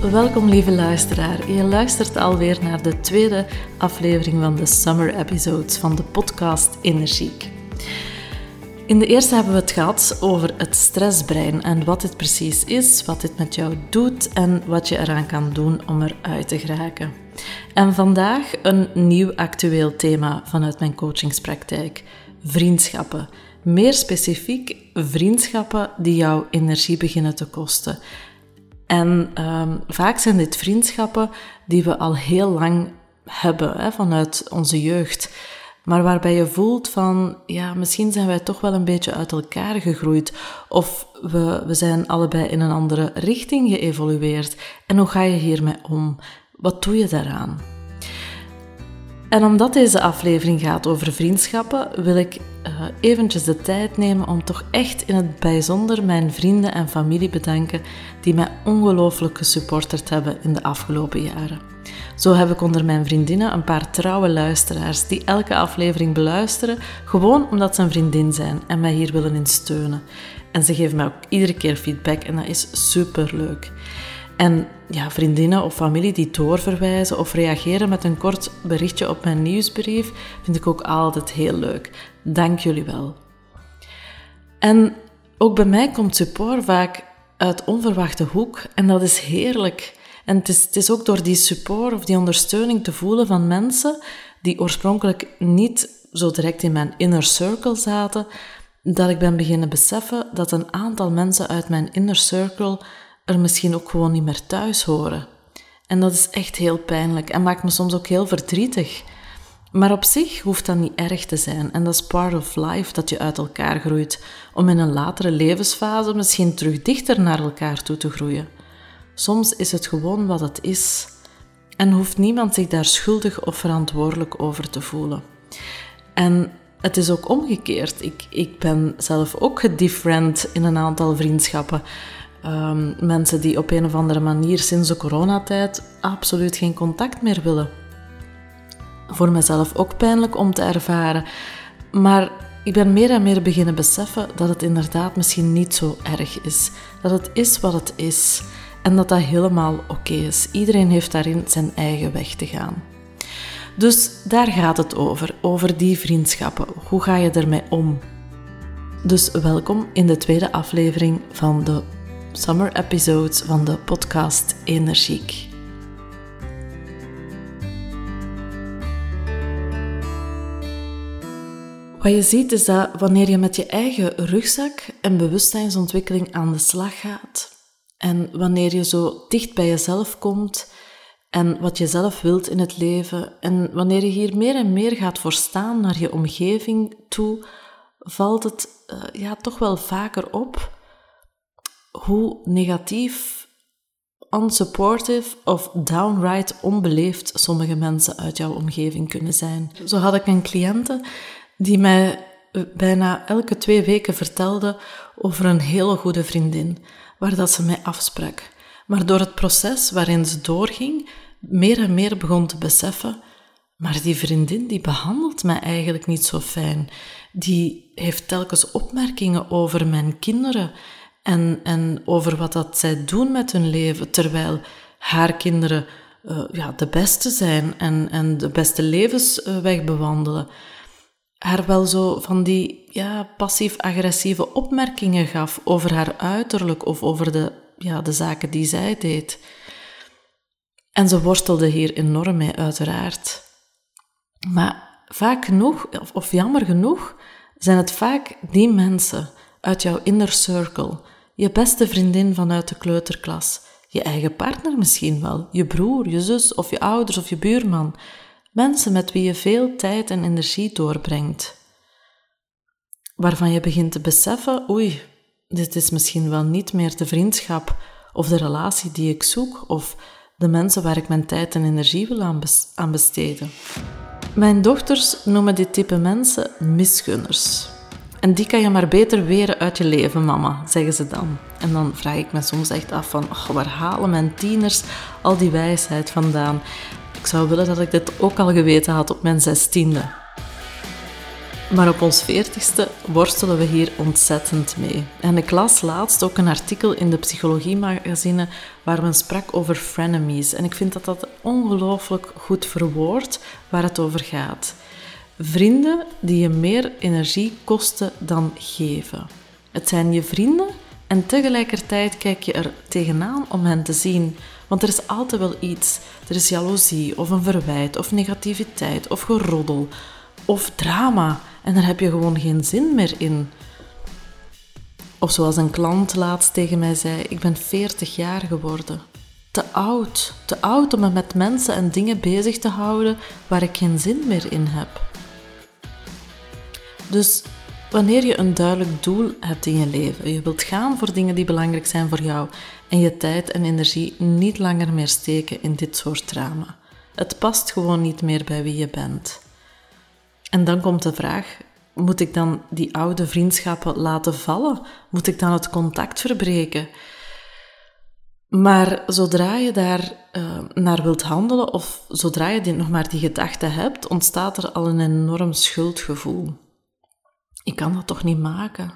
Welkom lieve luisteraar. Je luistert alweer naar de tweede aflevering van de Summer Episodes van de podcast Energiek. In de eerste hebben we het gehad over het stressbrein en wat dit precies is, wat dit met jou doet en wat je eraan kan doen om eruit te geraken. En vandaag een nieuw actueel thema vanuit mijn coachingspraktijk: vriendschappen. Meer specifiek vriendschappen die jouw energie beginnen te kosten. En um, vaak zijn dit vriendschappen die we al heel lang hebben, hè, vanuit onze jeugd. Maar waarbij je voelt van, ja, misschien zijn wij toch wel een beetje uit elkaar gegroeid. Of we, we zijn allebei in een andere richting geëvolueerd. En hoe ga je hiermee om? Wat doe je daaraan? En omdat deze aflevering gaat over vriendschappen, wil ik uh, eventjes de tijd nemen om toch echt in het bijzonder mijn vrienden en familie bedanken die mij ongelooflijk gesupporterd hebben in de afgelopen jaren. Zo heb ik onder mijn vriendinnen een paar trouwe luisteraars die elke aflevering beluisteren, gewoon omdat ze een vriendin zijn en mij hier willen in steunen. En ze geven mij ook iedere keer feedback en dat is super leuk. En ja, vriendinnen of familie die doorverwijzen of reageren met een kort berichtje op mijn nieuwsbrief, vind ik ook altijd heel leuk. Dank jullie wel. En ook bij mij komt support vaak uit onverwachte hoek en dat is heerlijk. En het is, het is ook door die support of die ondersteuning te voelen van mensen die oorspronkelijk niet zo direct in mijn inner circle zaten, dat ik ben beginnen beseffen dat een aantal mensen uit mijn inner circle er misschien ook gewoon niet meer thuis horen. En dat is echt heel pijnlijk en maakt me soms ook heel verdrietig. Maar op zich hoeft dat niet erg te zijn en dat is part of life dat je uit elkaar groeit, om in een latere levensfase misschien terug dichter naar elkaar toe te groeien. Soms is het gewoon wat het is en hoeft niemand zich daar schuldig of verantwoordelijk over te voelen. En het is ook omgekeerd. Ik, ik ben zelf ook gedifferent in een aantal vriendschappen. Um, mensen die op een of andere manier sinds de coronatijd absoluut geen contact meer willen. Voor mezelf ook pijnlijk om te ervaren. Maar ik ben meer en meer beginnen beseffen dat het inderdaad misschien niet zo erg is. Dat het is wat het is. En dat dat helemaal oké is. Iedereen heeft daarin zijn eigen weg te gaan. Dus daar gaat het over, over die vriendschappen. Hoe ga je ermee om? Dus welkom in de tweede aflevering van de summer episodes van de podcast Energiek. Wat je ziet is dat wanneer je met je eigen rugzak en bewustzijnsontwikkeling aan de slag gaat, en wanneer je zo dicht bij jezelf komt en wat je zelf wilt in het leven, en wanneer je hier meer en meer gaat voor staan naar je omgeving toe, valt het uh, ja, toch wel vaker op hoe negatief, unsupportive of downright onbeleefd sommige mensen uit jouw omgeving kunnen zijn. Zo had ik een cliënte die mij bijna elke twee weken vertelde over een hele goede vriendin, waar dat ze mij afsprak. Maar door het proces waarin ze doorging, meer en meer begon te beseffen, maar die vriendin die behandelt mij eigenlijk niet zo fijn. Die heeft telkens opmerkingen over mijn kinderen en, en over wat dat zij doen met hun leven, terwijl haar kinderen uh, ja, de beste zijn en, en de beste levensweg bewandelen. Haar wel zo van die ja, passief-agressieve opmerkingen gaf over haar uiterlijk of over de, ja, de zaken die zij deed. En ze worstelde hier enorm mee, uiteraard. Maar vaak genoeg, of jammer genoeg, zijn het vaak die mensen uit jouw inner circle, je beste vriendin vanuit de kleuterklas, je eigen partner misschien wel, je broer, je zus of je ouders of je buurman, mensen met wie je veel tijd en energie doorbrengt, waarvan je begint te beseffen, oei, dit is misschien wel niet meer de vriendschap of de relatie die ik zoek, of de mensen waar ik mijn tijd en energie wil aan besteden. Mijn dochters noemen dit type mensen misgunners. En die kan je maar beter weren uit je leven, mama, zeggen ze dan. En dan vraag ik me soms echt af van, waar halen mijn tieners al die wijsheid vandaan? Ik zou willen dat ik dit ook al geweten had op mijn zestiende. Maar op ons veertigste worstelen we hier ontzettend mee. En ik las laatst ook een artikel in de Psychologie-magazine waar men sprak over frenemies. En ik vind dat dat ongelooflijk goed verwoord waar het over gaat. Vrienden die je meer energie kosten dan geven. Het zijn je vrienden en tegelijkertijd kijk je er tegenaan om hen te zien. Want er is altijd wel iets. Er is jaloezie of een verwijt of negativiteit of geroddel of drama. En daar heb je gewoon geen zin meer in. Of zoals een klant laatst tegen mij zei: Ik ben 40 jaar geworden. Te oud. Te oud om me met mensen en dingen bezig te houden waar ik geen zin meer in heb. Dus wanneer je een duidelijk doel hebt in je leven, je wilt gaan voor dingen die belangrijk zijn voor jou en je tijd en energie niet langer meer steken in dit soort drama. Het past gewoon niet meer bij wie je bent. En dan komt de vraag: moet ik dan die oude vriendschappen laten vallen? Moet ik dan het contact verbreken? Maar zodra je daar uh, naar wilt handelen, of zodra je die, nog maar die gedachte hebt, ontstaat er al een enorm schuldgevoel. Ik kan dat toch niet maken?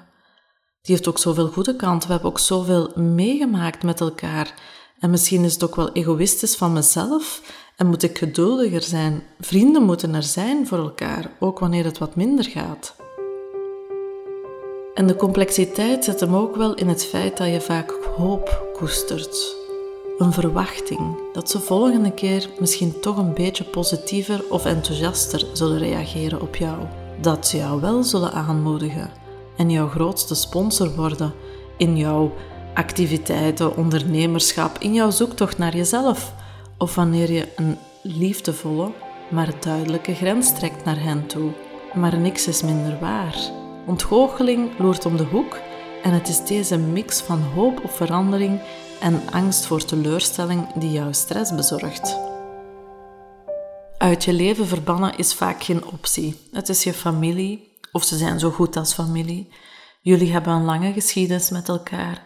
Die heeft ook zoveel goede kanten. We hebben ook zoveel meegemaakt met elkaar. En misschien is het ook wel egoïstisch van mezelf en moet ik geduldiger zijn. Vrienden moeten er zijn voor elkaar, ook wanneer het wat minder gaat. En de complexiteit zit hem ook wel in het feit dat je vaak hoop koestert. Een verwachting dat ze volgende keer misschien toch een beetje positiever of enthousiaster zullen reageren op jou. Dat ze jou wel zullen aanmoedigen en jouw grootste sponsor worden in jouw activiteiten, ondernemerschap, in jouw zoektocht naar jezelf of wanneer je een liefdevolle, maar duidelijke grens trekt naar hen toe. Maar niks is minder waar. Ontgoocheling loert om de hoek en het is deze mix van hoop op verandering en angst voor teleurstelling die jou stress bezorgt. Uit je leven verbannen is vaak geen optie. Het is je familie, of ze zijn zo goed als familie. Jullie hebben een lange geschiedenis met elkaar.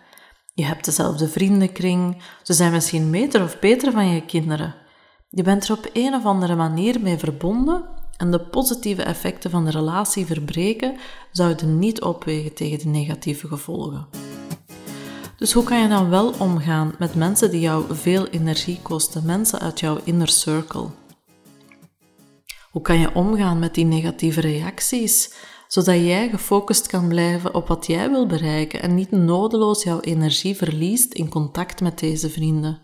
Je hebt dezelfde vriendenkring. Ze zijn misschien beter of beter van je kinderen. Je bent er op een of andere manier mee verbonden en de positieve effecten van de relatie verbreken zouden niet opwegen tegen de negatieve gevolgen. Dus hoe kan je dan wel omgaan met mensen die jou veel energie kosten, mensen uit jouw inner circle? Hoe kan je omgaan met die negatieve reacties? zodat jij gefocust kan blijven op wat jij wil bereiken en niet nodeloos jouw energie verliest in contact met deze vrienden.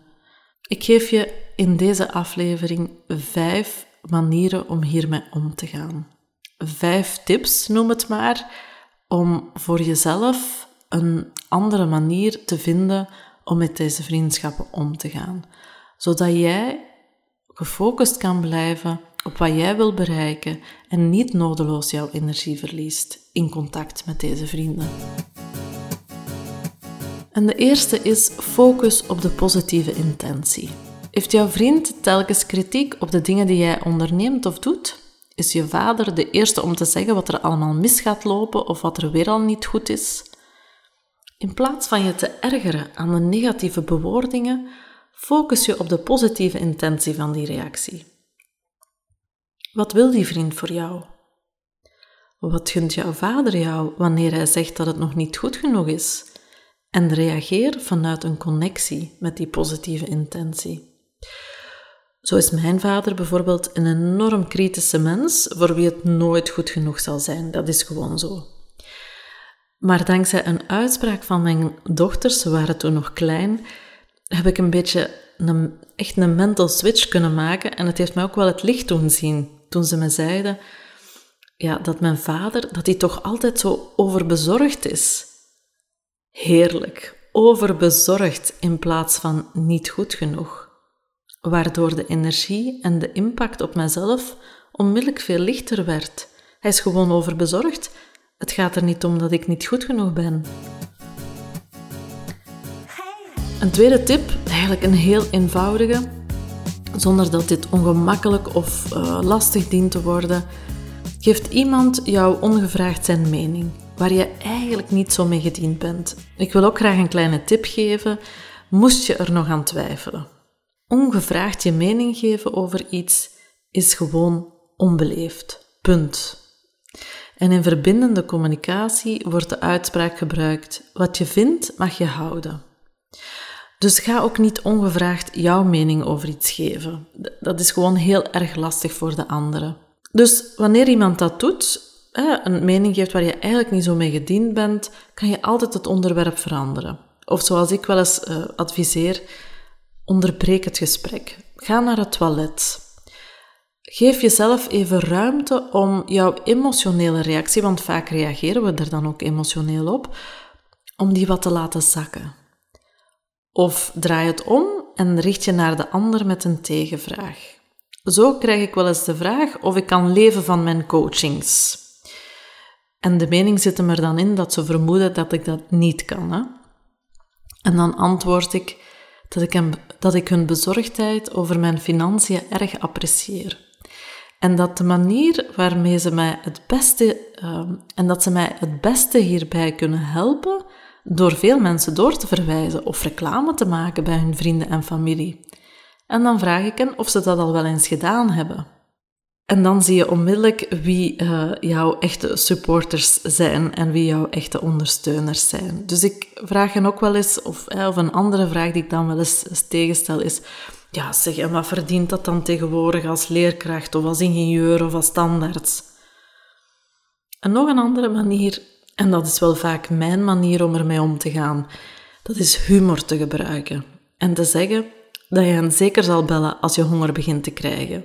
Ik geef je in deze aflevering vijf manieren om hiermee om te gaan. Vijf tips, noem het maar, om voor jezelf een andere manier te vinden om met deze vriendschappen om te gaan. Zodat jij gefocust kan blijven op wat jij wil bereiken en niet nodeloos jouw energie verliest in contact met deze vrienden. En de eerste is focus op de positieve intentie. Heeft jouw vriend telkens kritiek op de dingen die jij onderneemt of doet? Is je vader de eerste om te zeggen wat er allemaal mis gaat lopen of wat er weer al niet goed is? In plaats van je te ergeren aan de negatieve bewoordingen, focus je op de positieve intentie van die reactie. Wat wil die vriend voor jou? Wat gunt jouw vader jou wanneer hij zegt dat het nog niet goed genoeg is? En reageer vanuit een connectie met die positieve intentie. Zo is mijn vader bijvoorbeeld een enorm kritische mens voor wie het nooit goed genoeg zal zijn. Dat is gewoon zo. Maar dankzij een uitspraak van mijn dochters, ze waren toen nog klein, heb ik een beetje een, echt een mental switch kunnen maken. En het heeft mij ook wel het licht doen zien. Toen ze me zeiden ja, dat mijn vader, dat hij toch altijd zo overbezorgd is. Heerlijk, overbezorgd in plaats van niet goed genoeg. Waardoor de energie en de impact op mijzelf onmiddellijk veel lichter werd. Hij is gewoon overbezorgd. Het gaat er niet om dat ik niet goed genoeg ben. Een tweede tip, eigenlijk een heel eenvoudige, zonder dat dit ongemakkelijk of uh, lastig dient te worden. Geeft iemand jou ongevraagd zijn mening, waar je eigenlijk niet zo mee gediend bent. Ik wil ook graag een kleine tip geven, moest je er nog aan twijfelen. Ongevraagd je mening geven over iets is gewoon onbeleefd. Punt. En in verbindende communicatie wordt de uitspraak gebruikt: wat je vindt, mag je houden. Dus ga ook niet ongevraagd jouw mening over iets geven. Dat is gewoon heel erg lastig voor de anderen. Dus wanneer iemand dat doet, een mening geeft waar je eigenlijk niet zo mee gediend bent, kan je altijd het onderwerp veranderen. Of zoals ik wel eens uh, adviseer, onderbreek het gesprek. Ga naar het toilet. Geef jezelf even ruimte om jouw emotionele reactie, want vaak reageren we er dan ook emotioneel op, om die wat te laten zakken. Of draai het om en richt je naar de ander met een tegenvraag. Zo krijg ik wel eens de vraag of ik kan leven van mijn coachings. En de mening zit er dan in dat ze vermoeden dat ik dat niet kan. Hè? En dan antwoord ik dat ik, dat ik hun bezorgdheid over mijn financiën erg apprecieer. En dat de manier waarmee ze mij het beste, uh, en dat ze mij het beste hierbij kunnen helpen, door veel mensen door te verwijzen of reclame te maken bij hun vrienden en familie. En dan vraag ik hen of ze dat al wel eens gedaan hebben. En dan zie je onmiddellijk wie uh, jouw echte supporters zijn en wie jouw echte ondersteuners zijn. Dus ik vraag hen ook wel eens, of, of een andere vraag die ik dan wel eens, tegenstel is, ja zeg, en wat verdient dat dan tegenwoordig als leerkracht of als ingenieur of als standaards? En nog een andere manier en dat is wel vaak mijn manier om ermee om te gaan. Dat is humor te gebruiken en te zeggen dat je hen zeker zal bellen als je honger begint te krijgen.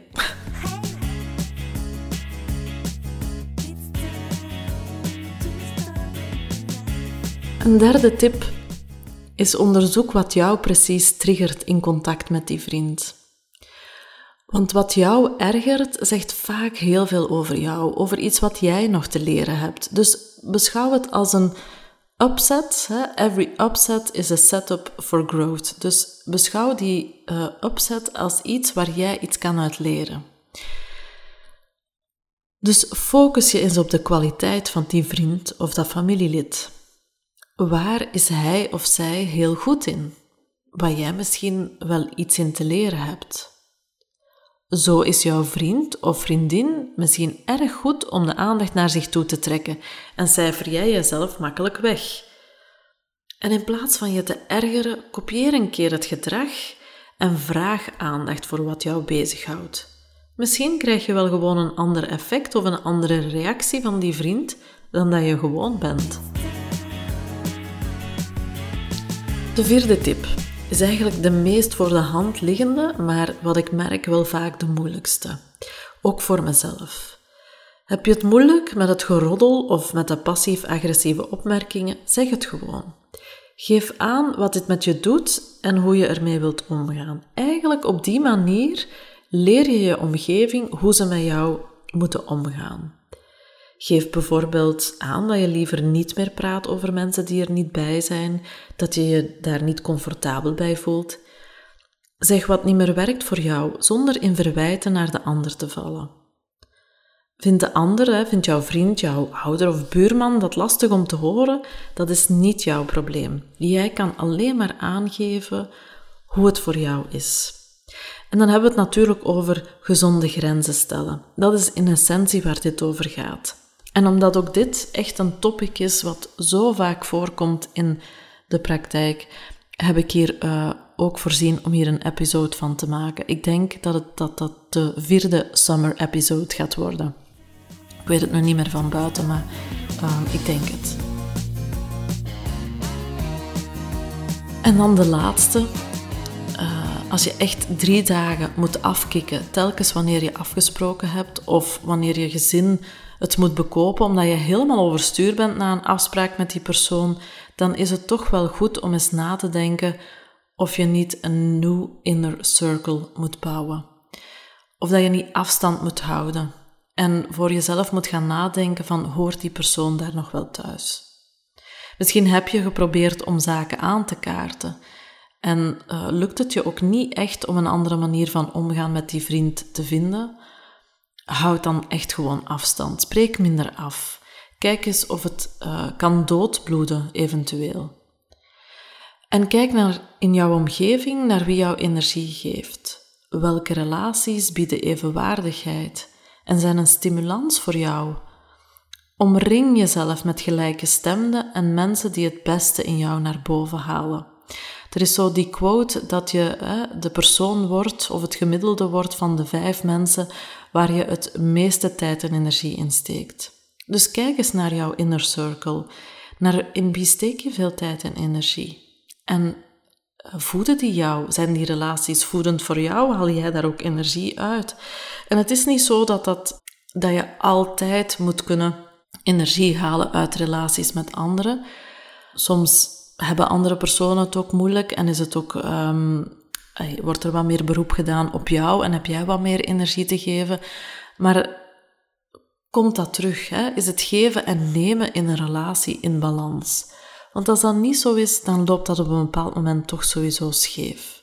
Een derde tip is onderzoek wat jou precies triggert in contact met die vriend. Want wat jou ergert, zegt vaak heel veel over jou, over iets wat jij nog te leren hebt. Dus beschouw het als een upset. Hè? Every upset is a setup for growth. Dus beschouw die uh, upset als iets waar jij iets kan uit leren. Dus focus je eens op de kwaliteit van die vriend of dat familielid. Waar is hij of zij heel goed in? Waar jij misschien wel iets in te leren hebt. Zo is jouw vriend of vriendin misschien erg goed om de aandacht naar zich toe te trekken en cijfer jij jezelf makkelijk weg. En in plaats van je te ergeren, kopieer een keer het gedrag en vraag aandacht voor wat jou bezighoudt. Misschien krijg je wel gewoon een ander effect of een andere reactie van die vriend dan dat je gewoon bent. De vierde tip is eigenlijk de meest voor de hand liggende, maar wat ik merk wel vaak de moeilijkste. Ook voor mezelf. Heb je het moeilijk met het geroddel of met de passief-agressieve opmerkingen? Zeg het gewoon. Geef aan wat dit met je doet en hoe je ermee wilt omgaan. Eigenlijk op die manier leer je je omgeving hoe ze met jou moeten omgaan. Geef bijvoorbeeld aan dat je liever niet meer praat over mensen die er niet bij zijn, dat je je daar niet comfortabel bij voelt. Zeg wat niet meer werkt voor jou, zonder in verwijten naar de ander te vallen. Vindt de ander, vindt jouw vriend, jouw ouder of buurman dat lastig om te horen, dat is niet jouw probleem. Jij kan alleen maar aangeven hoe het voor jou is. En dan hebben we het natuurlijk over gezonde grenzen stellen. Dat is in essentie waar dit over gaat. En omdat ook dit echt een topic is wat zo vaak voorkomt in de praktijk, heb ik hier uh, ook voorzien om hier een episode van te maken. Ik denk dat het, dat, dat de vierde summer episode gaat worden. Ik weet het nog niet meer van buiten, maar uh, ik denk het. En dan de laatste, als je echt drie dagen moet afkicken, telkens wanneer je afgesproken hebt of wanneer je gezin het moet bekopen omdat je helemaal overstuur bent na een afspraak met die persoon, dan is het toch wel goed om eens na te denken of je niet een nieuw inner circle moet bouwen. Of dat je niet afstand moet houden en voor jezelf moet gaan nadenken van hoort die persoon daar nog wel thuis? Misschien heb je geprobeerd om zaken aan te kaarten en uh, lukt het je ook niet echt om een andere manier van omgaan met die vriend te vinden? Houd dan echt gewoon afstand. Spreek minder af. Kijk eens of het uh, kan doodbloeden, eventueel. En kijk naar in jouw omgeving naar wie jouw energie geeft. Welke relaties bieden evenwaardigheid en zijn een stimulans voor jou? Omring jezelf met gelijke stemden en mensen die het beste in jou naar boven halen. Er is zo die quote dat je hè, de persoon wordt of het gemiddelde wordt van de vijf mensen waar je het meeste tijd en energie in steekt. Dus kijk eens naar jouw inner circle. Naar in wie steek je veel tijd en energie? En eh, voeden die jou? Zijn die relaties voedend voor jou? Haal jij daar ook energie uit? En het is niet zo dat, dat, dat je altijd moet kunnen energie halen uit relaties met anderen. Soms hebben andere personen het ook moeilijk en is het ook, um, wordt er wat meer beroep gedaan op jou en heb jij wat meer energie te geven. Maar komt dat terug? Hè? Is het geven en nemen in een relatie in balans? Want als dat niet zo is, dan loopt dat op een bepaald moment toch sowieso scheef.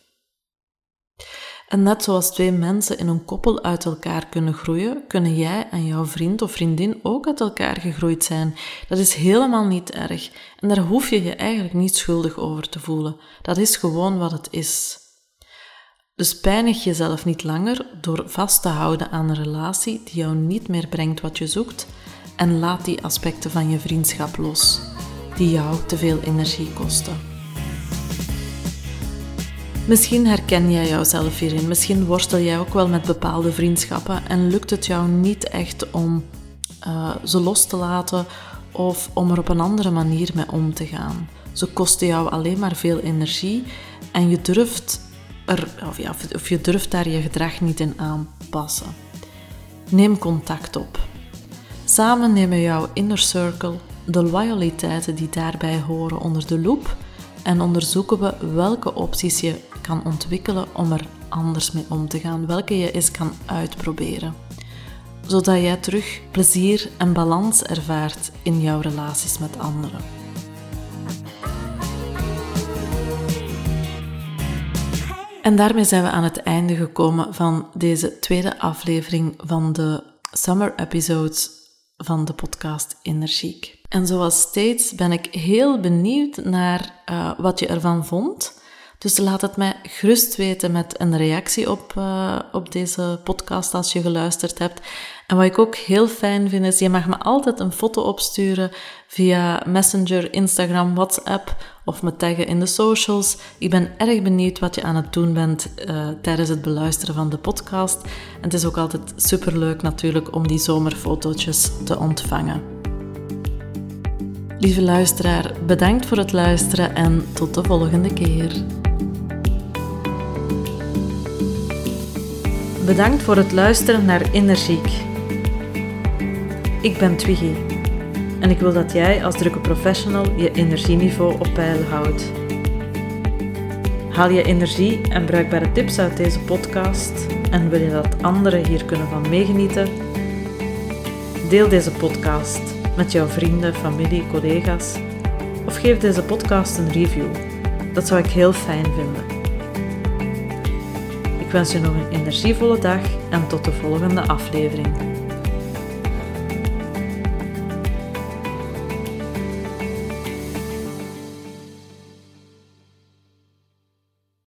En net zoals twee mensen in een koppel uit elkaar kunnen groeien, kunnen jij en jouw vriend of vriendin ook uit elkaar gegroeid zijn. Dat is helemaal niet erg. En daar hoef je je eigenlijk niet schuldig over te voelen. Dat is gewoon wat het is. Dus pijnig jezelf niet langer door vast te houden aan een relatie die jou niet meer brengt wat je zoekt en laat die aspecten van je vriendschap los, die jou te veel energie kosten. Misschien herken jij jouzelf hierin, misschien worstel jij ook wel met bepaalde vriendschappen en lukt het jou niet echt om uh, ze los te laten of om er op een andere manier mee om te gaan. Ze kosten jou alleen maar veel energie en je durft, er, of, ja, of je durft daar je gedrag niet in aanpassen. Neem contact op. Samen nemen jouw inner circle de loyaliteiten die daarbij horen onder de loep en onderzoeken we welke opties je kan ontwikkelen om er anders mee om te gaan, welke je eens kan uitproberen. Zodat jij terug plezier en balans ervaart in jouw relaties met anderen. En daarmee zijn we aan het einde gekomen van deze tweede aflevering van de Summer Episodes van de podcast Energiek. En zoals steeds ben ik heel benieuwd naar uh, wat je ervan vond. Dus laat het mij gerust weten met een reactie op, uh, op deze podcast als je geluisterd hebt. En wat ik ook heel fijn vind is, je mag me altijd een foto opsturen via Messenger, Instagram, WhatsApp of me taggen in de socials. Ik ben erg benieuwd wat je aan het doen bent uh, tijdens het beluisteren van de podcast. En het is ook altijd superleuk natuurlijk om die zomerfotootjes te ontvangen. Lieve luisteraar, bedankt voor het luisteren en tot de volgende keer. Bedankt voor het luisteren naar Energiek. Ik ben Twiggy en ik wil dat jij als drukke professional je energieniveau op peil houdt. Haal je energie en bruikbare tips uit deze podcast en wil je dat anderen hier kunnen van meegenieten? Deel deze podcast met jouw vrienden, familie, collega's of geef deze podcast een review. Dat zou ik heel fijn vinden. Ik wens je nog een energievolle dag en tot de volgende aflevering.